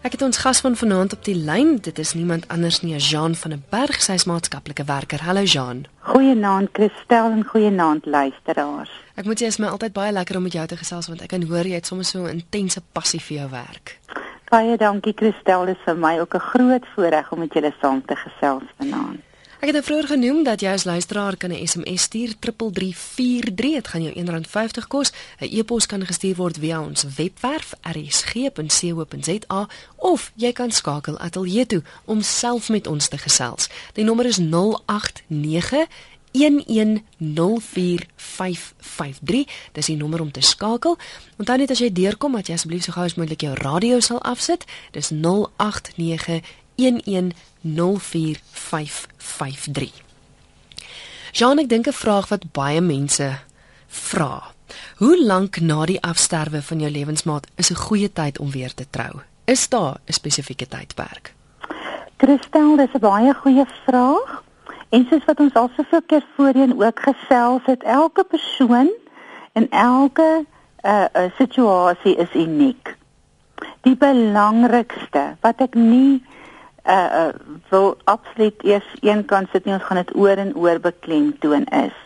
Ek het ons gas van vanaand op die lyn. Dit is niemand anders nie as Jean van der Berg, sy is maatskaplike werker. Hallo Jean. Goeienaand Christel en goeienaand luisteraars. Ek moet sê dit is my altyd baie lekker om met jou te gesels want ek kan hoor jy het sommer so 'n intense passie vir jou werk. Baie dankie Christel, dit is vir my ook 'n groot voorreg om met julle saam te gesels vanaand. Ek het nou vroeër genoem dat jy as luisteraar kan 'n SMS stuur 3343. Dit gaan jou R1.50 kos. 'n E-pos kan gestuur word via ons webwerf rsg.co.za of jy kan skakel ateljee toe om self met ons te gesels. Die nommer is 089 1104553 dis die nommer om te skakel. Onthou net as jy deurkom dat jy asseblief so gou as moontlik jou radio sal afsit. Dis 089 0891104553. Jean, ek dink 'n vraag wat baie mense vra. Hoe lank na die afsterwe van jou lewensmaat is 'n goeie tyd om weer te trou? Is daar 'n spesifieke tydperk? Christel, dis 'n baie goeie vraag. En soos wat ons al soveel keer voorheen ook gesels het, elke persoon en elke uh, uh situasie is uniek. Die belangrikste wat ek nie uh, uh wil absoluut eers een kant sit nie ons gaan dit oor en oor beklemtoon is.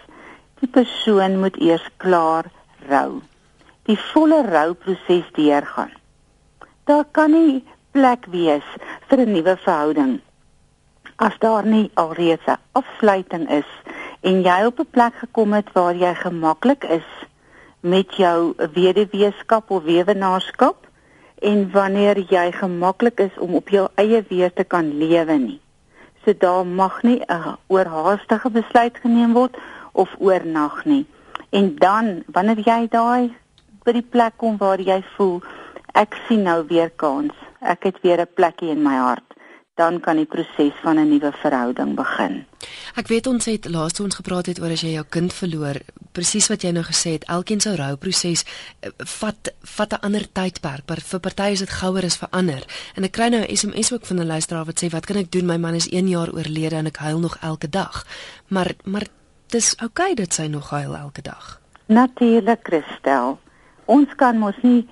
Die persoon moet eers klaar rou. Die volle rouproses deurgaan. Daar kan nie plek wees vir 'n nuwe verhouding as daar nie alreeds 'n afsluiting is en jy op 'n plek gekom het waar jy gemaklik is met jou weduweeskap of weewenaarskap en wanneer jy gemaklik is om op jou eie weer te kan lewe nie. So daar mag nie 'n oorhaastige besluit geneem word of oornag nie. En dan wanneer jy daai by die plek kom waar jy voel ek sien nou weer kans. Ek het weer 'n plekkie in my hart dan kan die proses van 'n nuwe verhouding begin. Ek weet ons het laas toe ons gepraat het oor as jy jou kind verloor, presies wat jy nou gesê het, elkeen se rouproses eh, vat vat 'n ander tydperk. Maar vir party is dit gouer as vir ander. En ek kry nou 'n SMS ook van 'n luisteraar wat sê, "Wat kan ek doen? My man is 1 jaar oorlede en ek huil nog elke dag." Maar maar dis oukei okay dat sy nog huil elke dag. Natuurlik, Christel. Ons kan mos nie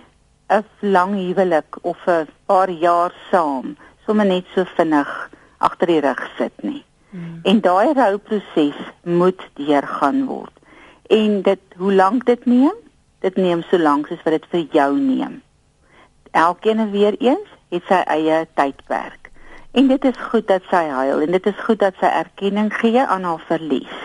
'n lang huwelik of 'n paar jaar saam sommer net so vinnig agter die rug sit nie. Hmm. En daai rouproses moet deurgaan word. En dit hoe lank dit neem? Dit neem so lank soos wat dit vir jou neem. Elkeen weer eens het sy eie tydperk. En dit is goed dat sy huil en dit is goed dat sy erkenning gee aan haar verlies.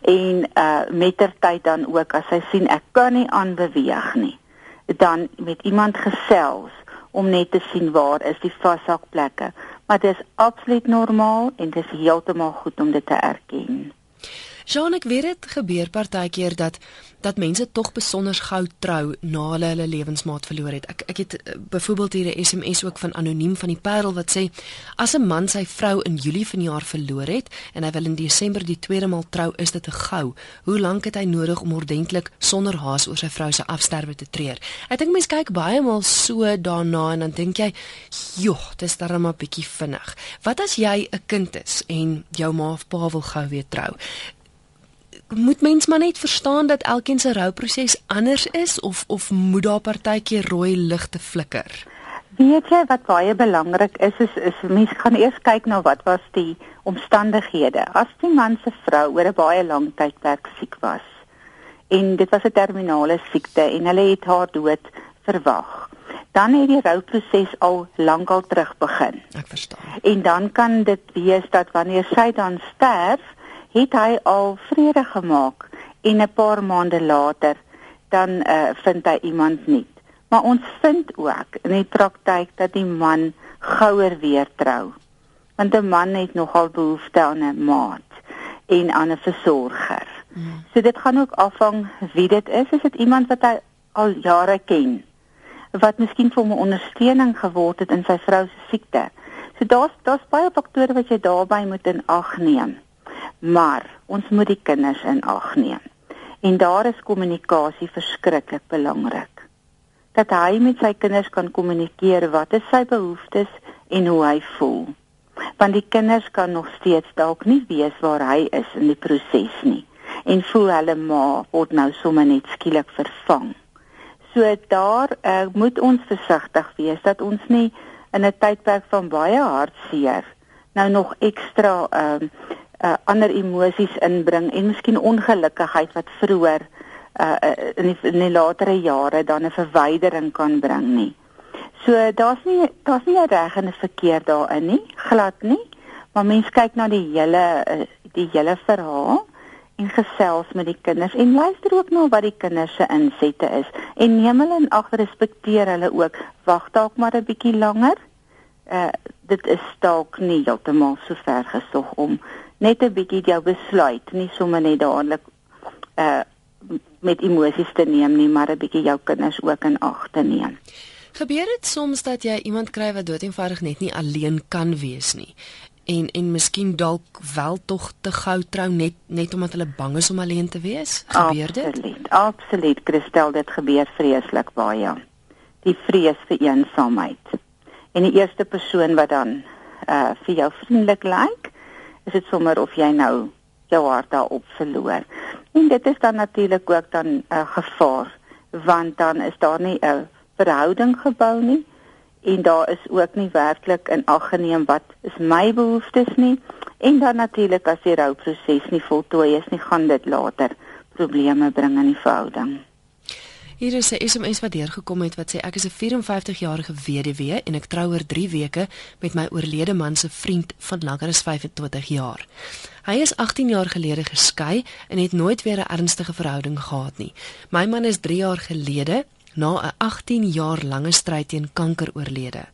En uh mettertyd dan ook as sy sien ek kan nie aanbeweeg nie, dan met iemand gesels om net te sien waar is die vashakplekke. Maar dit is absoluut normaal en dit is heeltemal goed om dit te erken. Jean, ek weet dit gebeur partykeer dat dat mense tog besonder gou trou na hulle hulle lewensmaat verloor het. Ek ek het uh, byvoorbeeld hier 'n SMS ook van anoniem van die Parel wat sê as 'n man sy vrou in Julie vanjaar verloor het en hy wil in Desember die tweede maal trou, is dit te gou. Hoe lank het hy nodig om ordentlik sonder haas oor sy vrou se afsterwe te treur? Ek dink mense kyk baie maal so daarna en dan dink jy, "Joh, dis darem 'n bietjie vinnig." Wat as jy 'n kind is en jou ma of pa wil gou weer trou? Moet mens maar net verstaan dat elkeen se rouproses anders is of of moet daar partykeer rooi ligte flikker? Weet jy wat baie belangrik is is is mense gaan eers kyk na wat was die omstandighede. As die man se vrou oor 'n baie lang tydperk siek was en dit was 'n terminale siekte en hulle het haar dood verwag. Dan het die rouproses al lankal terug begin. Ek verstaan. En dan kan dit wees dat wanneer sy dan sterf, het hy al vrede gemaak en 'n paar maande later dan uh, vind hy iemand nie. Maar ons vind ook in die praktyk dat die man gouer weer trou. Want 'n man het nogal behoefte aan 'n maat en aan 'n versorger. Mm. So dit gaan ook afhang wie dit is. Is dit iemand wat hy al jare ken? Wat miskien vir hom 'n ondersteuning geword het in sy vrou se siekte. So daar's daar's baie faktore wat jy daarbey moet in ag neem maar ons moet die kinders in ag neem. En daar is kommunikasie verskriklik belangrik. Dat hy met sy kinders kan kommunikeer wat is sy behoeftes en hoe hy voel. Want die kinders kan nog steeds dalk nie weet waar hy is in die proses nie en voel hulle ma word nou sommer net skielik vervang. So daar uh, moet ons versigtig wees dat ons nie in 'n tydperk van baie hartseer nou nog ekstra ehm uh, uh, ander emosies inbring en miskien ongelukkigheid wat vroeër uh, in, die, in die latere jare dan 'n verwydering kan bring nie. So daar's nie daar's nie reg en verkeerd daarin nie, glad nie. Maar mens kyk na die hele uh, die hele verhaal en gesels met die kinders en luister ook na wat die kinders se insette is en neem hulle in ag respekteer hulle ook. Wag dalk maar 'n bietjie langer. Uh dit is dalk nie heeltemal so ver gesog om net 'n bietjie jou besluit, nie sommer net dadelik uh met emosies te neem nie, maar 'n bietjie jou kinders ook in ag te neem. Gebeur dit soms dat jy iemand kry wat doeteenvoudig net nie alleen kan wees nie en en miskien dalk wel tog te gou trou net net omdat hulle bang is om alleen te wees? Gebeur dit? Absoluut, absoluut, Christel, dit gebeur vreeslik baie. Die vrees vir eensaamheid. En die eerste persoon wat dan uh vir jou vriendelik lyk, like, is dit sommer of jy nou jou hart daarop verloor. En dit is dan natuurlik ook dan 'n uh, gevaar want dan is daar nie 'n verhouding gebou nie en daar is ook nie werklik in ag geneem wat is my behoeftes nie en dan natuurlik as die rouproses nie voltooi is nie gaan dit later probleme bring in die verhouding. Hier is 'n SMS wat deurgekom het wat sê ek is 'n 54-jarige weduwee en ek trou oor 3 weke met my oorlede man se vriend van langer as 25 jaar. Hy is 18 jaar gelede geskei en het nooit weer 'n ernstige verhouding gehad nie. My man is 3 jaar gelede na 'n 18 jaar lange stryd teen kanker oorlede.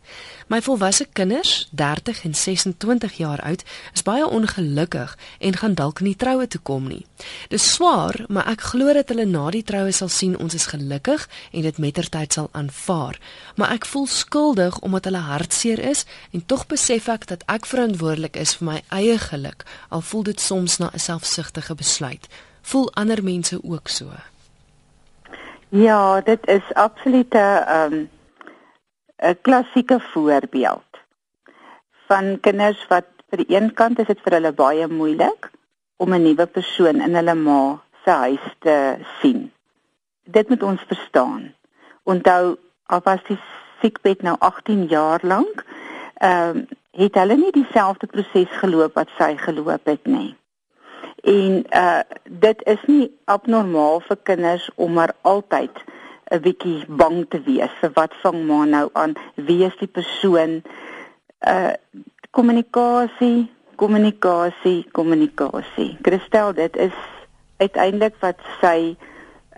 My volwasse kinders, 30 en 26 jaar oud, is baie ongelukkig en gaan dalk nie troue toe kom nie. Dis swaar, maar ek glo dat hulle na die troue sal sien ons is gelukkig en dit mettertyd sal aanvaar. Maar ek voel skuldig omdat hulle hartseer is en tog besef ek dat ek verantwoordelik is vir my eie geluk, al voel dit soms na 'n selfsugtige besluit. Voel ander mense ook so? Ja, dit is absolute ehm um, 'n klassieke voorbeeld van kinders wat vir die een kant is dit vir hulle baie moeilik om 'n nuwe persoon in hulle ma se huis te sien. Dit moet ons verstaan. Onthou al was die siekbed nou 18 jaar lank, ehm um, het hulle nie dieselfde proses geloop wat sy geloop het nie. En uh dit is nie abnormaal vir kinders om maar altyd 'n bietjie bang te wees vir wat vang maar nou aan, wie is die persoon? Uh kommunikasie, kommunikasie, kommunikasie. Christel, dit is uiteindelik wat sy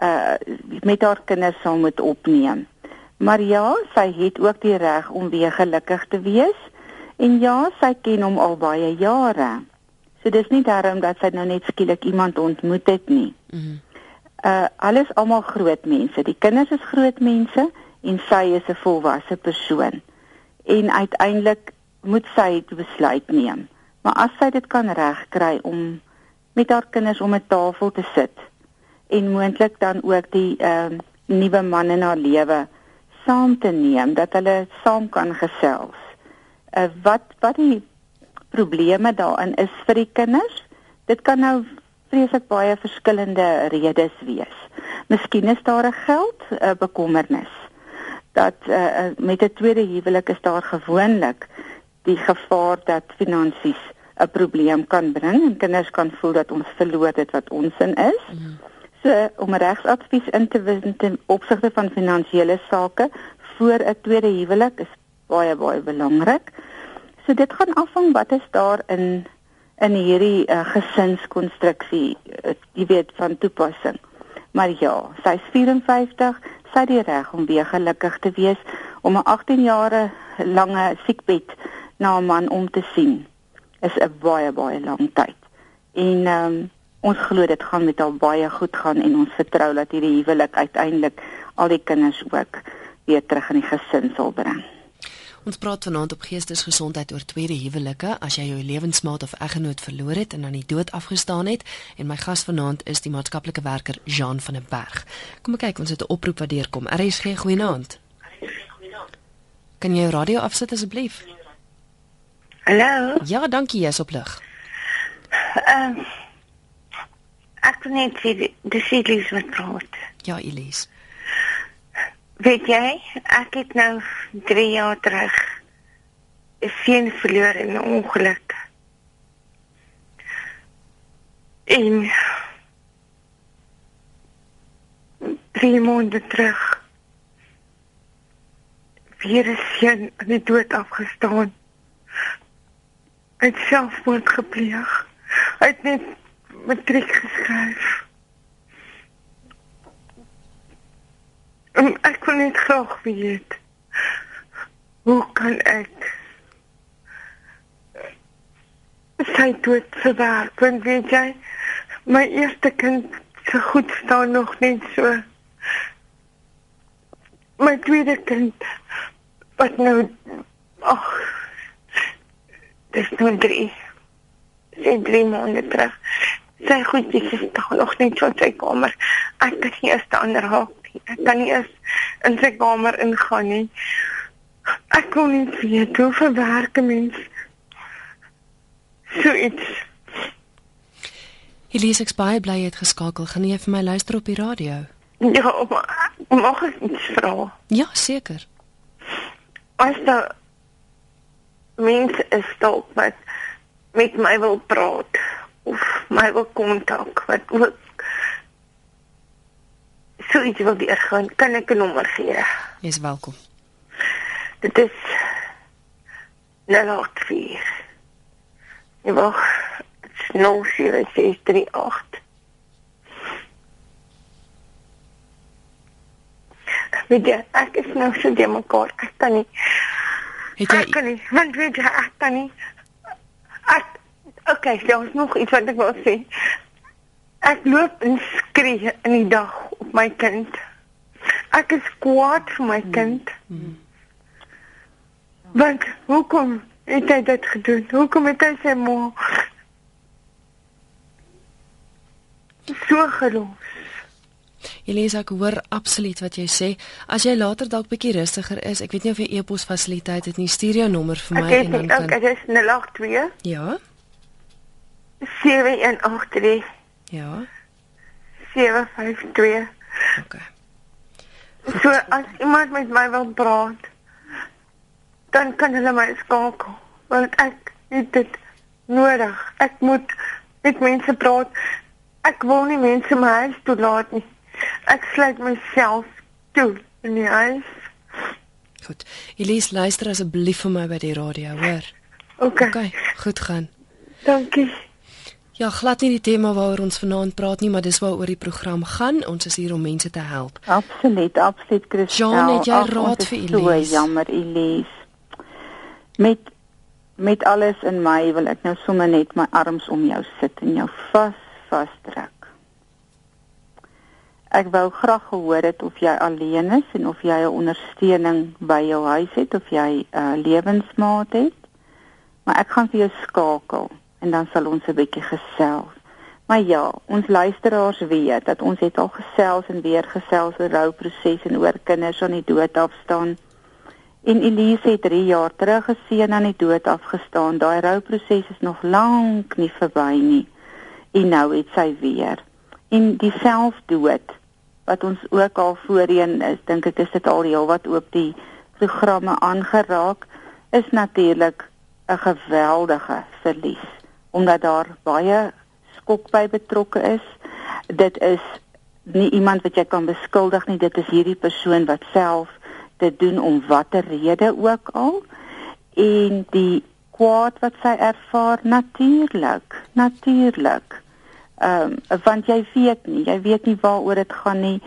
uh met haar kinders sal moet opneem. Maar ja, sy het ook die reg om weer gelukkig te wees. En ja, sy ken hom al baie jare. So dis nie daarom dat sy nou net skielik iemand ontmoet het nie. Mm uh alles almal groot mense. Die kinders is groot mense en sy is 'n volwasse persoon. En uiteindelik moet sy besluit neem. Maar as sy dit kan regkry om met haar kinders om 'n tafel te sit en moontlik dan ook die ehm uh, nuwe man in haar lewe saam te neem dat hulle saam kan gesels. Uh wat wat die probleme daarin is vir die kinders. Dit kan nou vreeslik baie verskillende redes wees. Miskien is daar 'n geld uh, bekommernis dat uh, met 'n tweede huwelik is daar gewoonlik die gevaar dat finansies 'n probleem kan bring en kinders kan voel dat ons verloor dit wat ons in is. Mm. So om regsadvies in te win ten opsigte van finansiële sake voor 'n tweede huwelik is baie baie belangrik. So dit gaan afhang wat is daar in in hierdie uh, gesinskonstruksie, uh, jy weet van toepassing. Maar ja, sy is 54, sy het die reg om weer gelukkig te wees om 'n 18 jare lange siekbed na 'n man om te sien. Is 'n baie baie lang tyd. En ehm um, ons glo dit gaan met haar baie goed gaan en ons vertrou dat hierdie huwelik uiteindelik al die kinders ook weer terug in die gesin sal bring. Ons praat vanaand op geestesgesondheid oor tweede huwelike as jy jou lewensmaat of eggenoot verloor het en aan die dood afgestaan het en my gas vanaand is die maatskaplike werker Jean van der Berg. Kom ek kyk ons het 'n oproep wat deurkom. RSG goeienaand. Kan jy jou radio afsit asseblief? Hallo. Ja, dankie, jy's op lig. Ehm uh, Ek kan net sê dis Elise wat praat. Ja, Elise. Weet jy, ek het nou 3 jaar terug seun verloor in 'n ongeluk. En drie maande terug weer 'n seun aan die dood afgestaan. Hy het selfmoord gepleeg. Hy het net matriek geskryf. En ek kon net graag weet hoe kan ek sy dood verwerk want weet jy my eerste kind se goed staan nog net so. My tweede kind wat nou ag dis nou drie sy drie maande terug. Sy goed is staan nog net so in sy kamer. Ek kan nie eens staan raak ek kan nie eens in sy kamer ingaan nie ek kon nie weet hoe verwerk 'n mens so iets Elise ek baie bly jy het geskakel. Gaan jy vir my luister op die radio? Ja, maar mag ek iets vra? Ja, seker. As daar mense is dalk wat met my wil praat of my wil kontak wat ook so iets wil deurgaan, kan ek 'n nommer gee. Jy's welkom. Dit is 084. Ja, wag. Dit is 07638. Weet jy, ek is nou so die mekaar. Ek kan nie. Het jy Ek kan nie. Want weet jy, ek kan nie. Ek Okay, daar's nog iets wat ek wil sê. Ek loop en skree in die dag op my kind. Ek is kwaad vir my kind. Want hoekom het hy dit gedoen? Hoekom het hy sy ma so gelos? Elise ek hoor absoluut wat jy sê. As jy later dalk bietjie rustiger is, ek weet nie of jy e-pos fasiliteit het nie, stuur jou nommer vir my Ek het en dan kan okay, dit is 082 Ja. 783 Ja. 752. Okay. So as iemand met my wil praat, dan kan hulle my skakel want ek het dit nodig. Ek moet met mense praat. Ek wil nie mense my huis toe laat nie. Ek sluit myself toe in die huis. Goed. Elise, luister asseblief vir my by die radio, hoor? Okay. Okay, goed gaan. Dankie. Ja, glad nie die tema waaroor ons vanaand praat nie, maar dis waaroor die program gaan. Ons is hier om mense te help. Absoluut, absoluut Christel. Jean, het jy Ag, raad vir so Elise? jammer Elise. Met met alles in my wil ek nou sommer net my arms om jou sit en jou vas vasdruk. Ek wou graag gehoor het of jy alleen is en of jy 'n ondersteuning by jou huis het of jy 'n uh, lewensmaat het. Maar ek gaan vir jou skakel en dan sal ons 'n bietjie gesels. Maar ja, ons luisteraars weet dat ons het al gesels en weer gesels oor rouproses en oor kinders aan die dood afstaan. En Elise het 3 jaar terug geseën aan die dood afgestaan. Daai rouproses is nog lank nie verby nie. En nou het sy weer. En die selfdood wat ons ook al voorheen is, dink ek is dit al heel wat op die programme aangeraak, is natuurlik 'n geweldige verlies omdat daar baie skok by betrokke is. Dit is nie iemand wat jy kan beskuldig nie, dit is hierdie persoon wat self dit doen om watter rede ook al. En die kwaad wat sy ervaar natuurlik natuurlik. Ehm um, want jy weet nie jy weet nie waaroor dit gaan nie.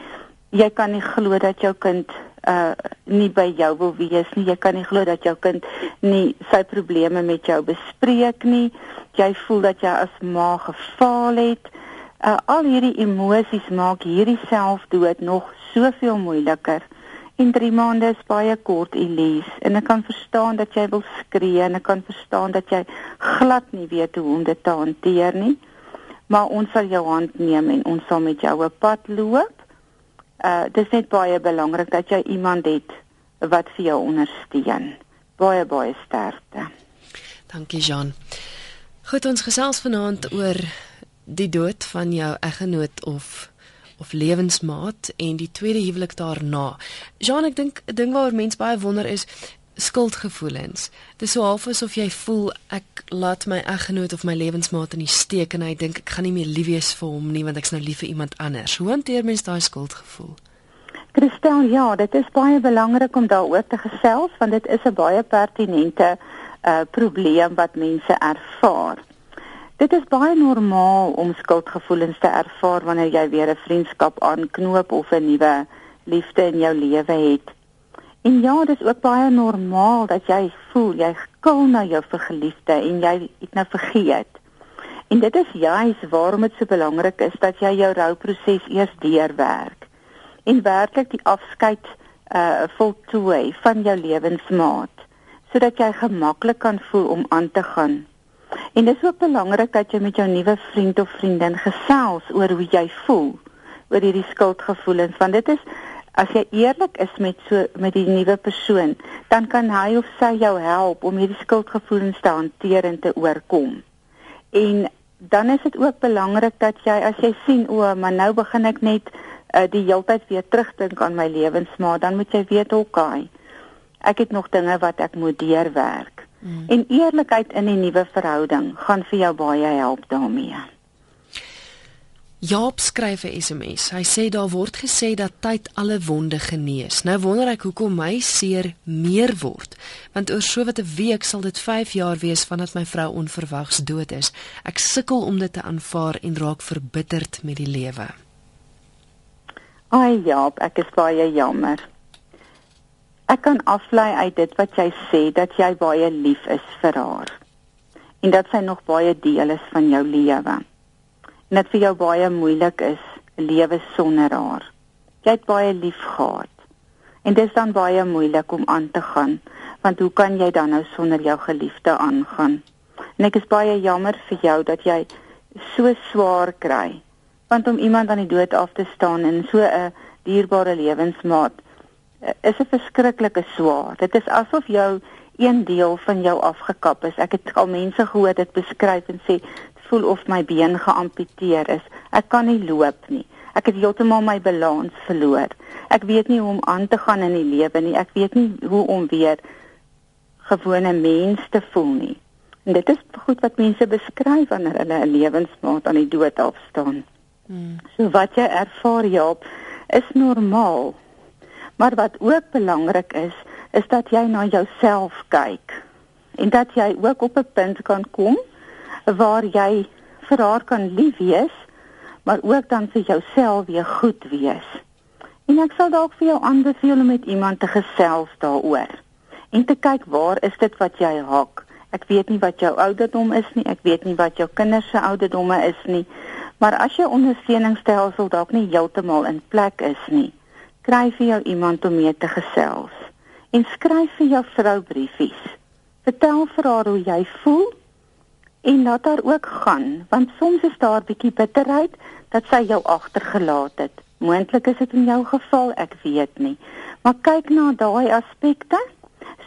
Jy kan nie glo dat jou kind uh nie by jou wil wees nie. Jy kan nie glo dat jou kind nie sy probleme met jou bespreek nie. Jy voel dat jy as ma gefaal het. Uh, al hierdie emosies maak hierdie selfdood nog soveel moeiliker. En 3 maande is baie kort, Elise, en ek kan verstaan dat jy wil skree en ek kan verstaan dat jy glad nie weet hoe om dit te hanteer nie. Maar ons sal jou hand neem en ons sal met jou 'n pad loop. Uh dis net baie belangrik dat jy iemand het wat vir jou ondersteun. Baie baie sterkte. Dankie Jean. Goed, ons gesels vanaand oor die dood van jou eggenoot of of lewensmaat en die tweede huwelik daarna. Jean, ek dink 'n ding waaroor mense baie wonder is skuldgevoelens. Dis so half asof jy voel ek laat my eggenoot of my lewensmaat in die steek en hy dink ek gaan nie meer lief wees vir hom nie want ek's nou lief vir iemand anders. Hoe hanteer mens daai skuldgevoel? Christel, ja, dit is baie belangrik om daaroor te gesels want dit is 'n baie pertinente uh probleem wat mense ervaar. Dit is baie normaal om skuldgevoelens te ervaar wanneer jy weer 'n vriendskap aanknoop of 'n nuwe liefde in jou lewe het. En ja, dit is ook baie normaal dat jy voel jy gekil na jou vergeliefde en jy het nou vergeet. En dit is juis waarom dit so belangrik is dat jy jou rouproses eers deurwerk en werklik die afskeid uh voltooi van jou lewensmaat sodat jy gemaklik kan voel om aan te gaan. En dit is ook belangrik dat jy met jou nuwe vriend of vriendin gesels oor hoe jy voel oor hierdie skuldgevoelens want dit is as jy eerlik is met so met die nuwe persoon, dan kan hy of sy jou help om hierdie skuldgevoelens te hanteer en te oorkom. En dan is dit ook belangrik dat jy as jy sien o, maar nou begin ek net uh, die heeltyd weer terugdink aan my lewensmaat, dan moet jy weet hoe okay, ek het nog dinge wat ek moet deurwerk. Mm. En eerlikheid in die nuwe verhouding gaan vir jou baie help daarmee. Jaap skryf 'n SMS. Hy sê daar word gesê dat tyd alle wonde genees. Nou wonder ek hoekom my seer meer word, want oor so wat 'n week sal dit 5 jaar wees vandat my vrou onverwags dood is. Ek sukkel om dit te aanvaar en raak verbitterd met die lewe. Ai Jaap, ek is baie jammer. Ek kan aflei uit dit wat jy sê dat jy baie lief is vir haar en dat sy nog baie deel is van jou lewe en dit vir jou baie moeilik is lewe sonder haar. Jy het baie lief gehad. En dit is dan baie moeilik om aan te gaan, want hoe kan jy dan nou sonder jou geliefde aangaan? En ek is baie jammer vir jou dat jy so swaar kry. Want om iemand aan die dood af te staan in so 'n dierbare lewensmaat eh, is 'n verskriklike swaar. Dit is asof jou een deel van jou afgekap is. Ek het al mense gehoor dit beskryf en sê voel of my been geamputeer is. Ek kan nie loop nie. Ek het heeltemal my balans verloor. Ek weet nie hoe om aan te gaan in die lewe nie. Ek weet nie hoe om weer gewone mens te voel nie. En dit is goed wat mense beskryf wanneer hulle 'n lewensmaat aan die dood afstaan. Hmm. So wat jy ervaar, Jaap, is normaal. Maar wat ook belangrik is, is dat jy na jouself kyk en dat jy ook op 'n punt kan kom waar jy vir haar kan lief wees, maar ook dan vir jouself weer goed wees. En ek sal dalk vir jou aanbeveel om met iemand te gesels daaroor en te kyk waar is dit wat jy hak. Ek weet nie wat jou ouderdom is nie, ek weet nie wat jou kinders se ouderdomme is nie, maar as jou ondersteuningsstelsel dalk nie heeltemal in plek is nie, kry vir jou iemand om mee te gesels en skryf vir jou vrou briefies. Vertel vir haar hoe jy voel en laat haar ook gaan want soms is daar bietjie bitterheid dat sy jou agtergelaat het. Moontlik is dit in jou geval, ek weet nie. Maar kyk na daai aspekte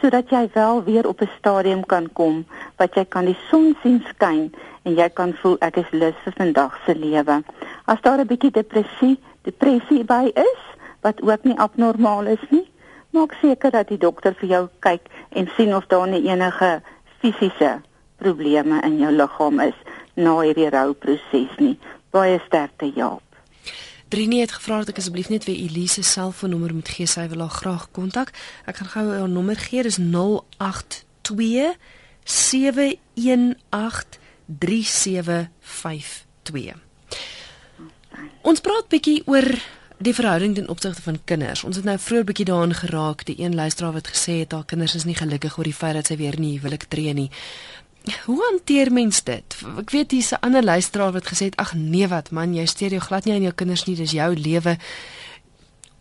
sodat jy wel weer op 'n stadium kan kom wat jy kan die son sien skyn en jy kan voel ek is lus vir vandag se lewe. As daar 'n bietjie depressie, depressie by is wat ook nie abnormaal is nie, maak seker dat die dokter vir jou kyk en sien of daar enige fisiese probleme in jou liggaam is na hierdie rouproses nie. Baie sterkte, Jaap. Trini het gevra dat ek asseblief net vir Elise se selfoonnommer moet gee. Sy wil haar graag kontak. Ek gaan gou haar nommer gee. Dis 082 718 3752. Ons praat bietjie oor die verhouding ten opsigte van kinders. Ons het nou vroeër bietjie daaraan geraak. Die een luisteraar wat gesê het haar kinders is nie gelukkig oor die feit dat sy weer nie huwelik tree nie. Hoe hanteer mens dit? Ek weet hier's 'n ander luisteraar wat gesê het ag nee wat man, jy steur jou glad nie aan jou kinders nie, dis jou lewe.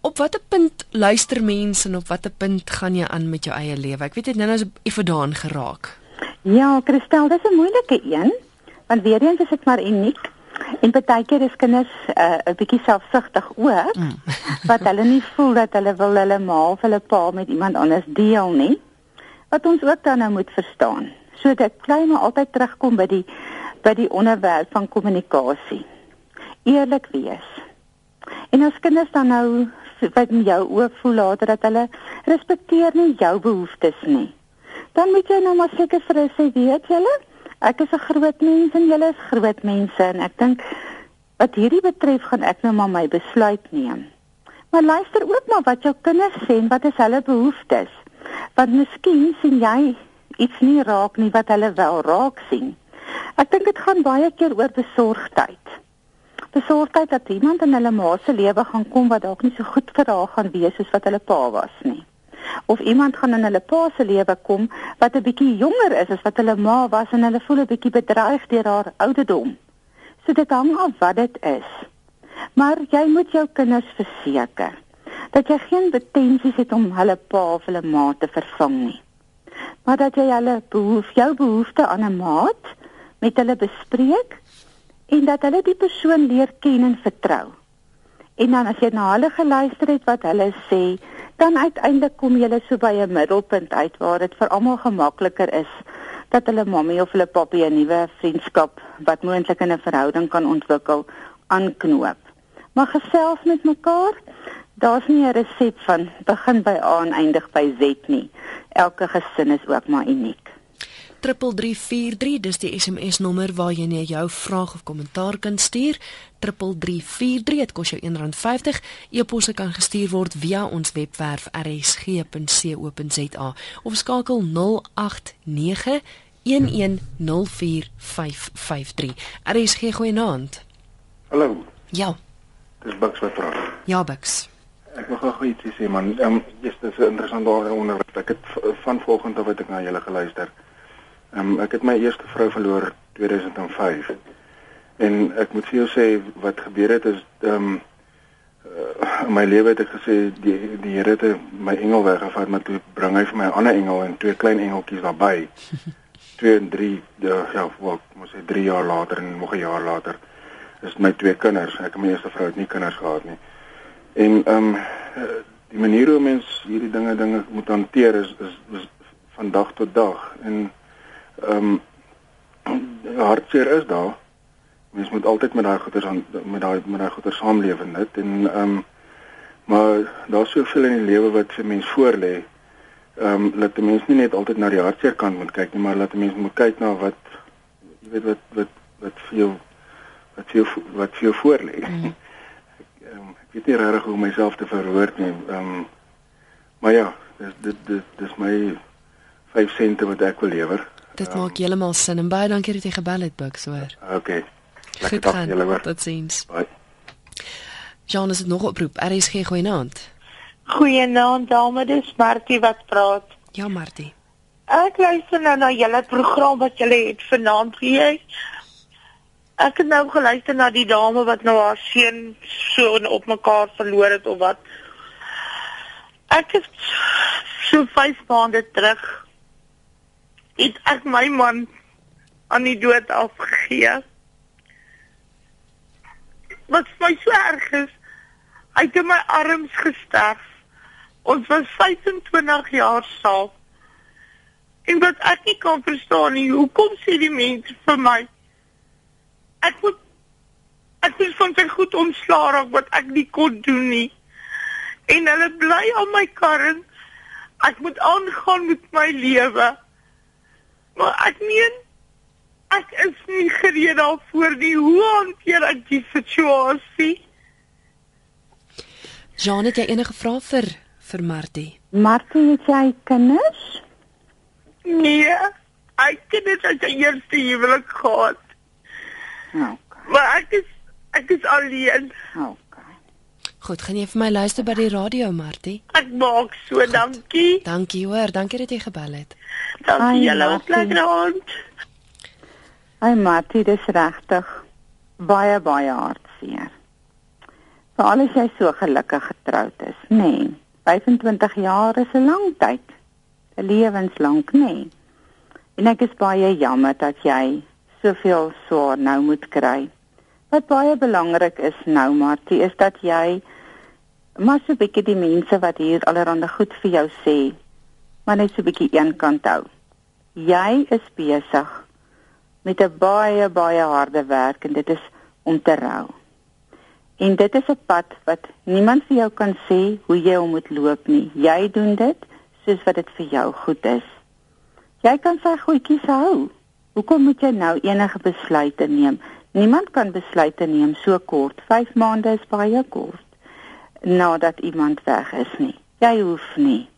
Op watter punt luister mense en op watter punt gaan jy aan met jou eie lewe? Ek weet dit nou nou is effe daarin geraak. Ja, Christel, dis 'n moeilike een, want weer eens is dit maar uniek. En baie keer is kinders uh, 'n bietjie selfsugtig ook, mm. wat hulle nie voel dat hulle wil hulle ma of hulle pa met iemand anders deel nie. Wat ons ook dan nou moet verstaan So dit bly maar altyd terugkom by die by die onderwerp van kommunikasie. Eerlik wees. En as kinders dan nou wat in jou oë voel later dat hulle respekteer nie jou behoeftes nie. Dan moet jy nou maar seker vir hulle sê, weet julle, ek is 'n groot mens en julle is groot mense en ek dink wat hierdie betref gaan ek nou maar my besluit neem. Maar luister ook maar wat jou kinders sê en wat is hulle behoeftes. Want miskien sien jy iets nie raak nie wat hulle wel raak sien. Ek dink dit gaan baie keer oor besorgdheid. Besorgdheid dat iemand in hulle ma se lewe gaan kom wat dalk nie so goed vir haar gaan wees soos wat hulle pa was nie of iemand gaan in hulle pa se lewe kom wat 'n bietjie jonger is as wat hulle ma was en hulle voel 'n bietjie bedreig deur haar ouderdom. So dit hang af wat dit is. Maar jy moet jou kinders verseker dat jy geen pretensies het om hulle pa of hulle ma te vervang nie. Maar dat jy hulle behoef jou behoefte aan 'n maat met hulle bespreek en dat hulle die persoon leer ken en vertrou. En dan as jy na hulle geluister het wat hulle sê, dan uiteindelik kom jy so by 'n middelpunt uit waar dit vir almal gemakliker is dat hulle mammie of hulle pappie 'n nuwe vriendskap wat moontlik in 'n verhouding kan ontwikkel aanknoop. Maar gesels met mekaar. Daar's nie 'n resep van begin by A en eindig by Z nie. Elke gesin is ook maar uniek. 3343 dis die SMS nommer waar jy net jou vraag of kommentaar kan stuur. 3343 dit kos jou R1.50 e-posse kan gestuur word via ons webwerf rsg.co.za of skakel 089 1104553 RSG goeienaand. Hallo. Ja. Dis Bucks wat praat. Ja Bucks Ek wil gou ietsie sê man. Ehm um, dis 'n interessante onderwerp. Ek het van volgende wat ek na julle geluister. Ehm um, ek het my eerste vrou verloor 2005. En ek moet vir jou sê wat gebeur het is ehm um, uh, in my lewe het ek gesê die die Here het my engel weggevat maar toe bring hy vir my 'n ander engel en twee klein engeltjies daarbey. 2 en 3 ja, ja wat moet sê 3 jaar later en nog 'n jaar later is my twee kinders. Ek en my eerste vrou het nie kinders gehad nie. En ehm um, die manier hoe mens hierdie dinge dinge moet hanteer is is, is van dag tot dag en ehm um, hartseer is daar. Mens moet altyd met daai goeters aan met daai met daai goeters saamleef en dit en ehm um, maar daar's soveel in die lewe wat vir mens voorlê. Ehm um, laat die mens nie net altyd na die hartseer kant moet kyk nie, maar laat die mens moet kyk na wat jy weet wat wat wat vir jou wat vir jou wat vir jou voorlê. Mm. Ek um, ek weet nie regtig hoe myself te verwoord nie. Ehm um, maar ja, dis dit dis dis my 5 sente wat ek wil lewer. Dit um, maak heeltemal sin en baie dankie dat jy gebel het, Bucks, hoor. Okay. Lekker dag julle hoor. Tot sins. Bye. Jean is dit nog oproep. RSG goeienaand. Goeienaand, dame, dis Martie wat praat. Ja, Martie. Ek luister nou na julle program wat julle het vanaand hier. Ek het nou geluister na die dame wat nou haar seun so op mekaar verloor het of wat. Ek het so 5 maande terug het ek my man aan die dood afgegee. Wat my so erg is, hy het in my arms gesterf. Ons was 25 jaar saam. En wat ek nie kan verstaan nie, hoekom sê die mense vir my ek moet ek is van sy goed ontslaa raak wat ek nie kon doen nie. En hulle bly aan my karring. Ek moet aangaan met my lewe. Maar ek meen ek is nie gereed daarvoor nie. Hoe hanteer ek die situasie? Jean, het jy enige vrae vir vir Martie? Martie, het jy kinders? Nee. Ek het net as jy eerste huwelik gehad. Okay. Maar ek is ek is alleen. Okay. Goed, gaan jy vir my luister by die radio, Martie? Ek maak so, Goed. dankie. Dankie hoor, dankie dat jy gebel het. Dankie julle ook lekker aand. Ai Martie, dis regtig baie baie hartseer. Veral as jy so gelukkig getroud is, nê. Nee, 25 jaar is 'n lang tyd. 'n Lewenslank, nê. Nee. En ek is baie jammer dat jy soveel swaar nou moet kry. Wat baie belangrik is nou, Martie, is dat jy maar so 'n bietjie die mense wat hier allerhande goed vir jou sê, maar net so 'n bietjie eenkant hou. Jy is besig met 'n baie baie harde werk en dit is om te rou. En dit is 'n pad wat niemand vir jou kan sê hoe jy hom moet loop nie. Jy doen dit soos wat dit vir jou goed is. Jy kan sy goedjies hou. Hoekom moet jy nou enige besluite neem? Niemand kan besluite neem so kort. 5 maande is baie kort nadat iemand weg is nie. Jy hoef nie.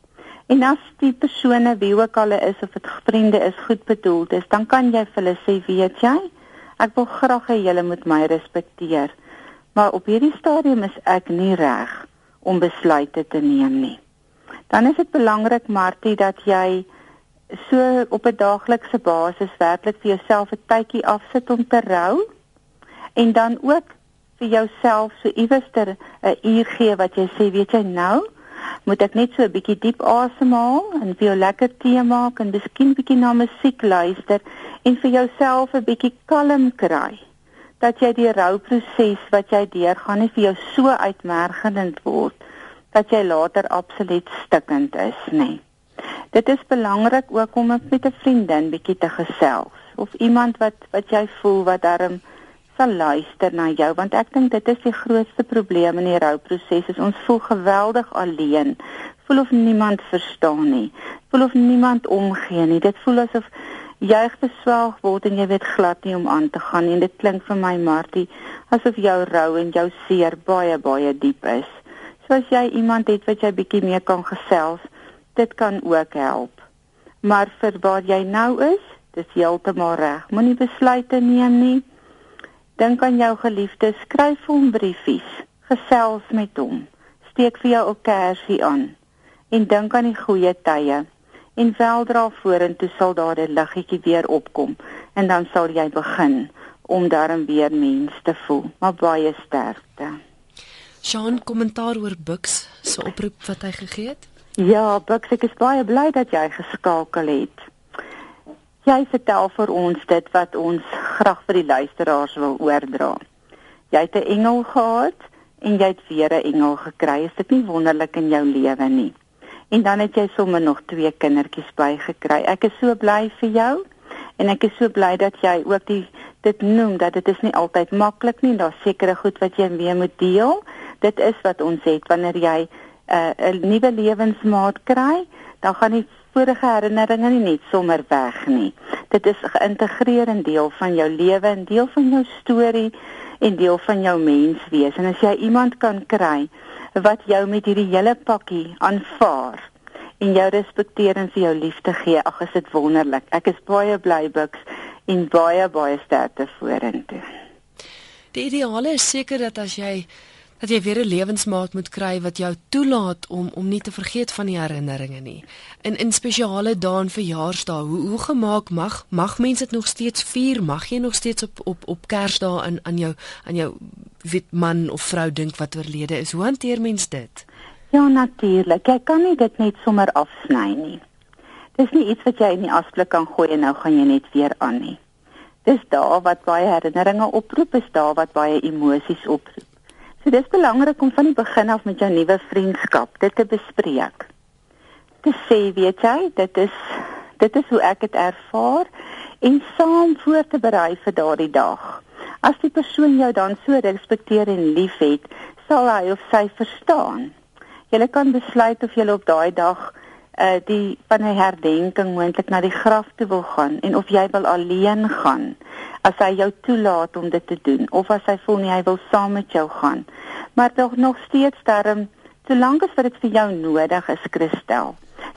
En as die persone wie ook al is of dit vriende is goed bedoeld is, dan kan jy vir hulle sê, weet jy, ek wil graag hê julle moet my respekteer. Maar op hierdie stadium is ek nie reg om besluite te neem nie. Dan is dit belangrik Martie dat jy so op 'n daaglikse basis werklik vir jouself 'n tydjie afsit om te rou en dan ook vir jouself so iewers 'n uur gee wat jy sê, weet jy nou, moet ek net so 'n bietjie diep asemhaal en vir jou lekker tee maak en miskien bietjie na musiek luister en vir jouself 'n bietjie kalm kry dat jy die rouproses wat jy deurgaan nie vir jou so uitmergend word dat jy later absoluut stikkend is nie. Dit is belangrik ook om met 'n vriendin bietjie te gesels of iemand wat wat jy voel wat darm sal luister na jou want ek dink dit is die grootste probleem in die rouproses is ons voel geweldig alleen voel of niemand verstaan nie voel of niemand omgee nie dit voel asof jy geswelg word en jy weet glad nie om aan te gaan en dit klink vir my Martie asof jou rou en jou seer baie baie diep is. So as jy iemand het wat jy bietjie mee kan gesels dit kan ook help maar vir waar jy nou is dis heeltemal reg moenie besluite neem nie Dink aan jou geliefde, skryf hom briefies, gesels met hom. Steek vir jou 'n kersie aan en dink aan die goeie tye. En weldra vorentoe sal daar 'n liggetjie weer opkom en dan sal jy begin om daarin weer mens te voel. Maar baie sterkte. Sean kommentaar oor Bux se oproep wat hy gegee het? Ja, Bux, ek is baie bly dat jy geskakel het. Jy vertel vir ons dit wat ons graag vir die luisteraars wil oordra. Jy het 'n engel gehad en jy het weer 'n engel gekry. Is dit nie wonderlik in jou lewe nie? En dan het jy sommer nog twee kindertjies bygekry. Ek is so bly vir jou en ek is so bly dat jy ook die dit noem dat dit is nie altyd maklik nie. Daar's sekere goed wat jy weer moet deel. Dit is wat ons het wanneer jy uh, 'n nuwe lewensmaat kry, dan gaan nie vorige herinneringe nie net sommer weg nie. Dit is geïntegreer in deel van jou lewe en deel van jou storie en deel van jou menswees. En as jy iemand kan kry wat jou met hierdie hele pakkie aanvaar en jou respekteer en vir jou liefde gee, ag is dit wonderlik. Ek is baie bly Bux en baie baie sterkte vorentoe. Die ideale is seker dat as jy dat jy weer 'n lewensmaat moet kry wat jou toelaat om om nie te vergeet van die herinneringe nie. In in spesiale dae en verjaarsdae, hoe hoe gemaak mag mag mense dit nog steeds vier? Mag jy nog steeds op op op Kersdae aan aan jou aan jou wit man of vrou dink wat oorlede is? Hoe hanteer mens dit? Ja, natuurlik. Jy kan nie dit net sommer afsny nie. Dis nie iets wat jy in die asblik kan gooi en nou gaan jy net weer aan nie. Dis daar wat baie herinneringe oproep, is daar wat baie emosies oproep. So dis belangrik om van die begin af met jou nuwe vriendskap dit te bespreek. Te sê, weet jy, dit is dit is hoe ek dit ervaar en saam voor te berei vir daardie dag. As die persoon jou dan so respekteer en liefhet, sal hy of sy verstaan. Jy kan besluit of jy op daai dag uh die van 'n herdenking moontlik na die graf toe wil gaan en of jy wil alleen gaan as hy jou toelaat om dit te doen of as hy voel nie hy wil saam met jou gaan. Maar tog nog steeds darm solank as wat dit vir jou nodig is Christel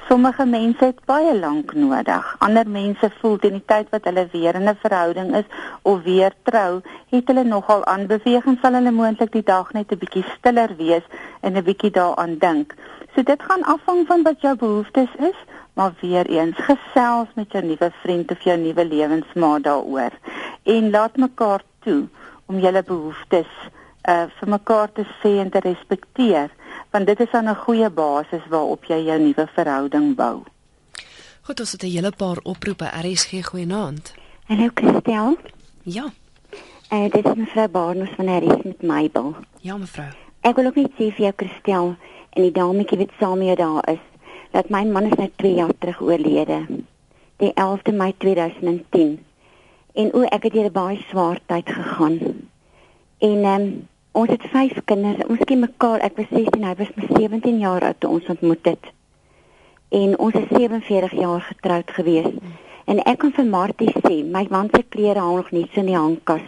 sommige mense het baie lank nodig. Ander mense voel teen die tyd wat hulle weer in 'n verhouding is of weer trou het hulle nogal aanbeweeg en sal hulle moontlik die dag net 'n bietjie stiller wees en 'n bietjie daaraan dink So dit gaan afhang van wat jou behoeftes is, maar weer eens gesels met jou nuwe vriend of jou nuwe lewensmaat daaroor en laat mekaar toe om julle behoeftes uh vir mekaar te sê en te respekteer, want dit is dan 'n goeie basis waarop jy jou nuwe verhouding bou. Goed, ons het 'n hele paar oproepe. RSG goeienaand. Hallo Christel. Ja. Eh uh, dit is mevrou Barnus van RSG met Mabel. Ja, mevrou. Ek wil ook net sê vir jou Christel, en die dametjie wat saam met daar is dat my man is nou 2 jaar terug oorlede die 11de Mei 2010 en o ek het hier 'n baie swaar tyd gegaan en um, ons het 5 kinders. Ons ken mekaar. Ek was 16, hy was my 17 jaar oud toe ons ontmoet het. En ons is 47 jaar getroud gewees. En ek kan vir Martie sê, my man se klere hang nog nie so in die hangkas.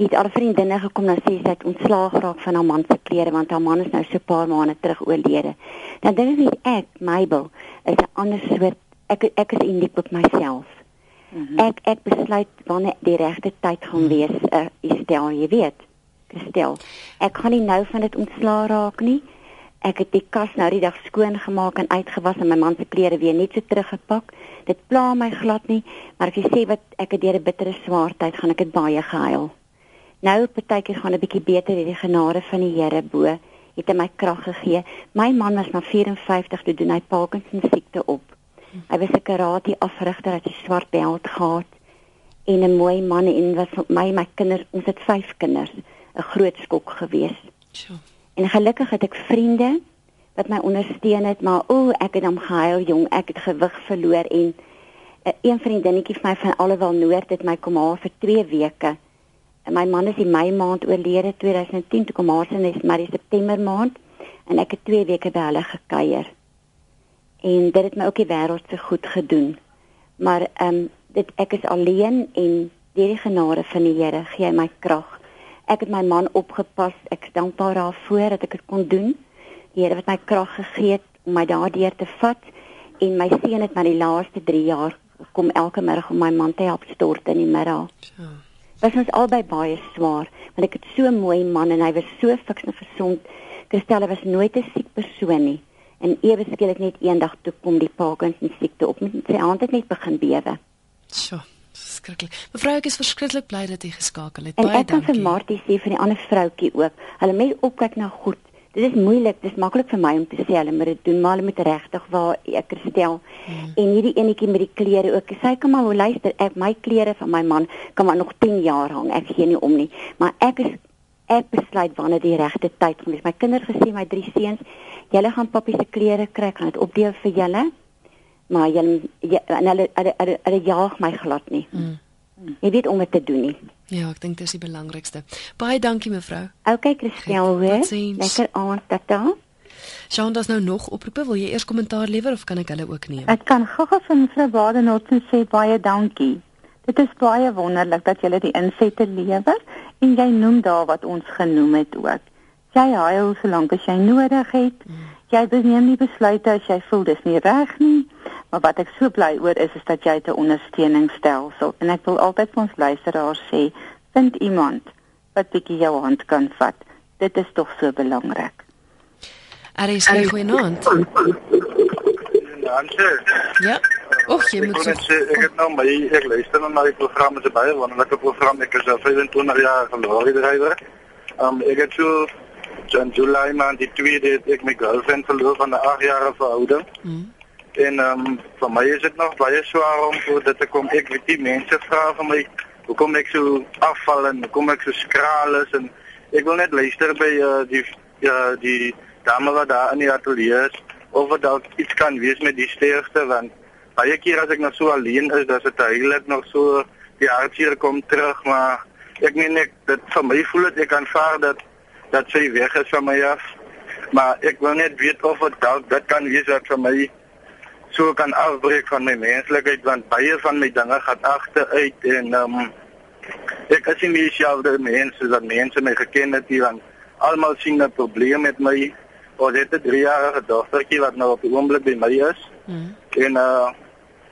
Het al vriendinne gekom na sê sy het ontslaag geraak van haar man se klere want haar man is nou so 'n paar maande terug oorlede. Dan dink ek ek, Mabel, is 'n ander soort ek ek is uniek op myself. Mm -hmm. Ek ek besluit wanneer die regte tyd gaan wees, uh, is stel jy weet. Gestel. Ek kan nie nou van dit ontslaa raak nie. Ek het die kas nou die dag skoon gemaak en uitgewas en my man se klere weer net so teruggepak. Dit pla my glad nie, maar as jy sê wat ek het deur 'n bittere swaar tyd gaan ek dit baie gehuil. Nou partykeer gaan 'n bietjie beter hierdie genade van die Here bo het hy my krag gegee. My man was na 54 toe doen hy Parkinson siekte op. Hy was 'n karate afrigter, hy het 'n swart beld gehad en 'n mooi man en was my my kinders, ons het 5 kinders, 'n groot skok gewees. Sjoe. En gelukkig het ek vriende wat my ondersteun het, maar o, ek het hom gehuil jong, ek het gewig verloor en 'n uh, een vriendinnetjie van my van Allewel Noord het my kom haal vir 2 weke. My man is in Mei maand oorlede 2010, toe kom haar se nes maar in September maand en ek het 2 weke by hulle gekuier. En dit het my ook die wêreld se goed gedoen. Maar ehm um, dit ek is alleen en deur die genade van die Here gee hy my krag. Ek het my man opgepas. Ek is dankbaar daarvoor dat ek dit kon doen. Die Here het my krag gegee om my daardeur te vat en my seun het na die laaste 3 jaar kom elke middag om my man te help stort in die middag. Ja was ons albei baie swaar want ek het so 'n mooi man en hy was so fiks en gesond. Christelle was nooit 'n siek persoon nie en ewe skielik net eendag toe kom die Parkinson siekte op met sy hand het net begin bewe. Sjoe, skrikkelik. Mevrou ek is verskriklik bly dat jy geskakel het. En baie dankie. En ek kan vir Martie sê vir die ander vroutjie ook. Hulle moet opkyk na goed dit is moeilik, dit is maklik vir my om te sê hulle moet dit doen, maar hulle moet regtig waar ek stel. Hmm. En hierdie enetjie met die klere ook. Sy kan maar luister, ek my klere van my man kan maar nog 10 jaar hang. Ek gee nie om nie. Maar ek is ek besluit wanneer die regte tyd kom. My kinders gesê my drie seuns, julle gaan papi se klere kry, gaan dit opdeel vir julle. Maar julle en hulle hulle hulle jaag my glad nie. Hmm. Jy weet om dit te doen nie. Ja, ek dink dit is die belangrikste. Baie dankie mevrou. Okay, Christel, hoor. Lekker aand, tata. Sjoe, daar's nou nog oproepe. Wil jy eers kommentaar lewer of kan ek hulle ook neem? Ek kan gou-gou vir mevrou Badenot sê baie dankie. Dit is baie wonderlik dat jy die insette lewer en jy noem daar wat ons genoem het ook. Jy huil solank as jy nodig het. Mm. Jy neem nie besluite as jy voel dis nie reg nie. Maar wat ek so bly oor is is dat jy 'n ondersteuningsstelsel en ek wil altyd vir ons luisteraars sê, vind iemand wat bietjie jou hand kan vat. Dit is tog so belangrik. Er is 'n goeie naand. Ja. Och, jy moet sê ek het nou my ek luister na die program se baie wonderlike program. Ek is al 25 jaar geloof drywer. Um ek het so in July maand die tweede ek my girlfriend verloor van 'n 8 jarige verhouding. Mm. En ehm um, vir my is dit nog baie swaar om voor kom. Ek weet die mense vra vir my hoekom ek so afval en hoekom ek so skraal is en ek wil net luister by uh, die ja die dame wat daar in die ateljee is of wat dalk iets kan wees met die sterfte want baie keer as ek nog so alleen is, dan is dit heilig nog so die hartseer kom terug, maar ek meen ek dit vir my voel dit ek aanvaar dat dat sy weg is van my af. Maar ek wil net weet of dit dalk dit kan wees wat vir my so kan afbreek van my menslikheid want baie van my dinge gaan agteruit en ehm um, ek as nie dieselfde mense wat mense my geken het hier want almal sien 'n probleem met my of dit 'n 3-jarige dogtertjie wat nou op die oomblik by my is. Mm. En uh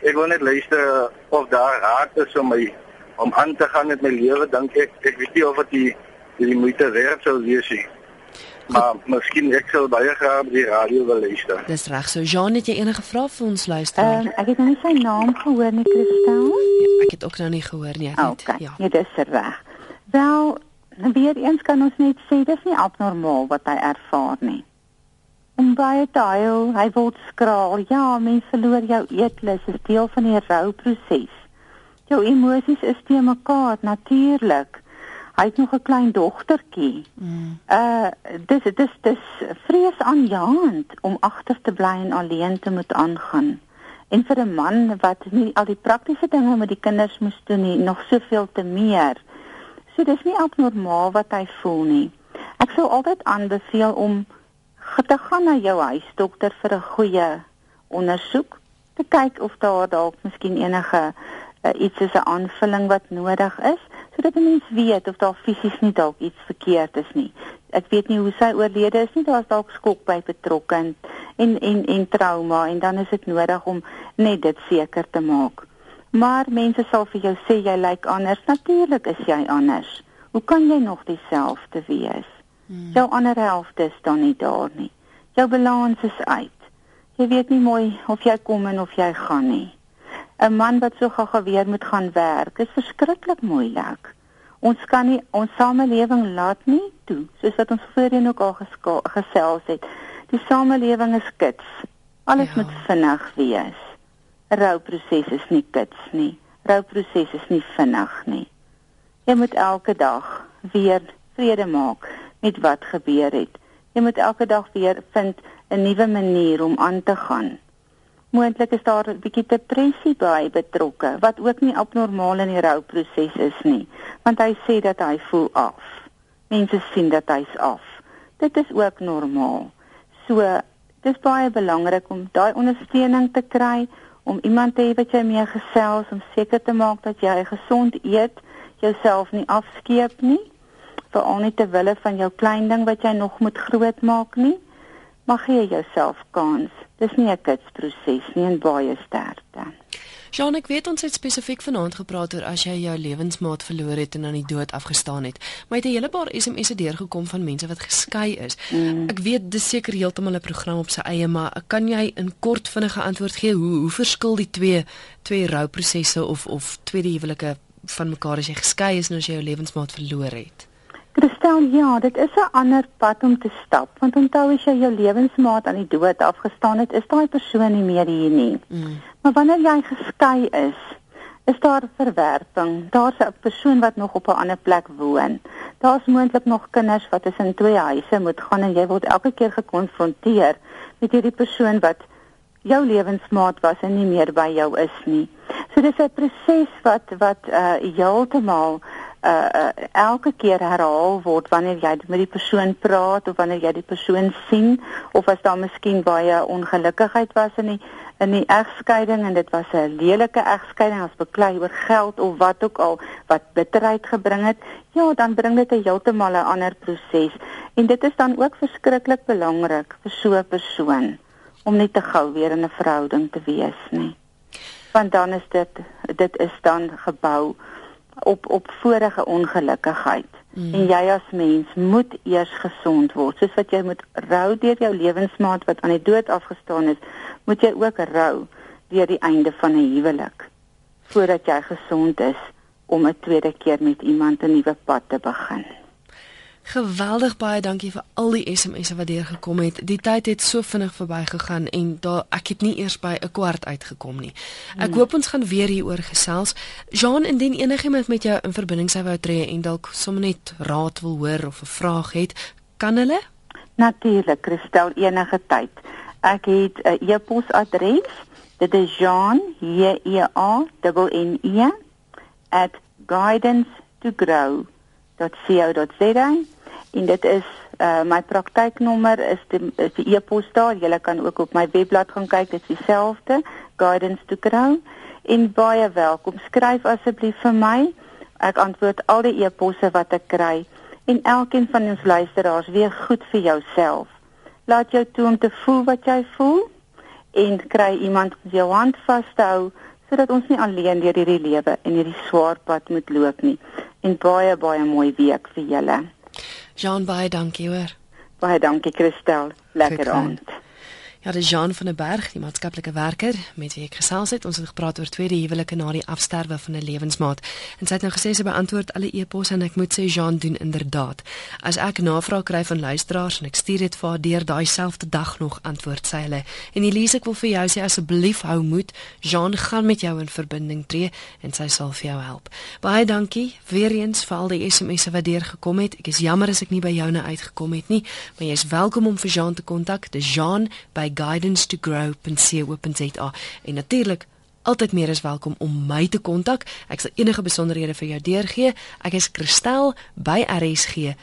ek wil net luister of daar raad is om my om aan te gaan met my lewe dink ek ek weet nie of dit die, moeite werd sou wees nie. Maar miskien ek sal baie graag by die radio wil luister. Dis reg. So Jean, het jy enige vrae vir ons luister? Ehm um, ek het nog nie sy naam gehoor nie, Christel. Ja, ek het ook nog nie gehoor nie, ek weet. Okay. Ja. Ja, dis reg. Wel, weer eens kan ons net sê dis nie abnormaal wat hy ervaar nie. En baie tyd, hy word skraal. Ja, mense verloor jou eetlus, is deel van die rouproses. Jou emosies is te mekaar natuurlik hy het nog 'n klein dogtertjie. Mm. Uh dis dis dis vreesaanjaend om agter te bly en alleen te moet aangaan. En vir 'n man wat nie al die praktiese dinge met die kinders moes doen nie, nog soveel te meer. So dis nie abnormaal wat hy voel nie. Ek sou altyd aanbeveel om te gaan na jou huisdokter vir 'n goeie ondersoek te kyk of daar dalk miskien enige uh, iets is 'n aanvulling wat nodig is sodat 'n mens weet of daar fisies nie dalk iets verkeerd is nie. Ek weet nie hoe sy oorlede is nie, daar's dalk skok by betrokke en en en trauma en dan is dit nodig om net dit seker te maak. Maar mense sal vir jou sê jy lyk anders. Natuurlik is jy anders. Hoe kan jy nog dieselfde wees? Hmm. Jou ander helfte is dan nie daar nie. Jou balans is uit. Jy weet nie mooi of jy kom en of jy gaan nie. 'n Man wat so gou weer moet gaan werk, is verskriklik moeilik. Ons kan nie ons samelewing laat nie toe, soos wat ons voorheen ook al gesels het. Die samelewing is kits. Alles ja. moet vinnig wees. Rouproses is nie kits nie. Rouproses is nie vinnig nie. Jy moet elke dag weer vrede maak met wat gebeur het. Jy moet elke dag weer vind 'n nuwe manier om aan te gaan. Moontlik is daar 'n bietjie depressie by betrokke wat ook nie abnormaal in die rouproses is nie, want hy sê dat hy voel af. Mense sien dat hy's af. Dit is ook normaal. So, dit is baie belangrik om daai ondersteuning te kry om iemand te hê wat jy mee gesels om seker te maak dat jy gesond eet, jouself nie afskeep nie, veral nie ter wille van jou klein ding wat jy nog moet groot maak nie. Mag gee jouself kans. Dis nie 'n kitsproses nie en baie sterkte. Jean, ek weet ons het spesifiek vanaand gepraat oor as jy jou lewensmaat verloor het en aan die dood afgestaan het. Maar het 'n hele paar SMS'e deurgekom van mense wat geskei is. Mm. Ek weet dis seker heeltemal 'n program op sy eie, maar kan jy in kort vinnige antwoord gee hoe hoe verskil die twee twee rouprosesse of of tweede huwelike van mekaar as jy geskei is en as jy jou lewensmaat verloor het? Kristel, ja, dit is 'n ander pad om te stap, want onthou as jy jou lewensmaat aan die dood afgestaan het, is daai persoon nie meer hier nie. Mm. Maar wanneer jy geskei is, is daar verwerping. Daar's 'n persoon wat nog op 'n ander plek woon. Daar's moontlik nog kinders wat tussen twee huise moet gaan en jy word elke keer gekonfronteer met hierdie persoon wat jou lewensmaat was en nie meer by jou is nie. So dis 'n proses wat wat uh heeltemal uh, uh elke keer herhaal word wanneer jy met die persoon praat of wanneer jy die persoon sien of as daar miskien baie ongelukkigheid was in die in die egskeiding en dit was 'n lelike egskeiding as beklei oor geld of wat ook al wat bitterheid gebring het ja dan bring dit 'n heeltemal 'n ander proses en dit is dan ook verskriklik belangrik vir so 'n persoon om nie te gou weer in 'n verhouding te wees nie. Want dan is dit dit is dan gebou op op vorige ongelukkigheid. Mm. En jy as mens moet eers gesond word. Soos wat jy moet rou deur jou lewensmaat wat aan die dood afgestaan is, moet jy ook rou deur die einde van 'n huwelik voordat jy gesond is om 'n tweede keer met iemand 'n nuwe pad te begin. Geweldig baie dankie vir al die SMS'e wat deur gekom het. Die tyd het so vinnig verbygegaan en daar ek het nie eers by 'n kwart uitgekom nie. Ek hmm. hoop ons gaan weer hieroor gesels. Jean, indien enigiemand met jou in verbinding sou wou tree en dalk sommer net raad wil hoor of 'n vraag het, kan hulle? Natuurlik, Christel, enige tyd. Ek het 'n e-posadres. Dit is Jean, J E A N N E @guidance2grow.co.za en dit is uh my praktyknommer is die is die e-pos daar. Jy kan ook op my webblad gaan kyk, dit is dieselfde, Guidance to Grow. En baie welkom. Skryf asseblief vir my. Ek antwoord al die e-posse wat ek kry en elkeen van ons luisteraars weer goed vir jouself. Laat jou toe om te voel wat jy voel en kry iemand om jou hand vas te hou sodat ons nie alleen deur hierdie lewe en hierdie swaar pad moet loop nie. En baie baie mooi week vir julle. Jean baie dankie hoor. Baie dankie Christel. Lekker aand. Ja, dis Jean van der Berg, die maatskaplike werker met wie ek gesels het. Ons het gepraat oor tweede huwelike na die afsterwe van 'n lewensmaat. En sy het nou gesê sy beantwoord alle e-posse en ek moet sê Jean doen inderdaad. As ek navraag kry van luisteraars en ek stuur dit vir haar deur daai selfde dag nog antwoord sy hulle. En Elise, ek wil vir jou sê asseblief hou moed. Jean gaan met jou in verbinding tree en sy sal vir jou help. Baie dankie weer eens vir al die SMS'e wat deur gekom het. Ek is jammer as ek nie by joune uitgekom het nie, maar jy is welkom om vir Jean te kontak. Dis Jean by by guidance2grow.co.za en natuurlik altyd meer is welkom om my te kontak. Ek sal enige besonderhede vir jou deurgee. Ek is Christel by rsg.co.za.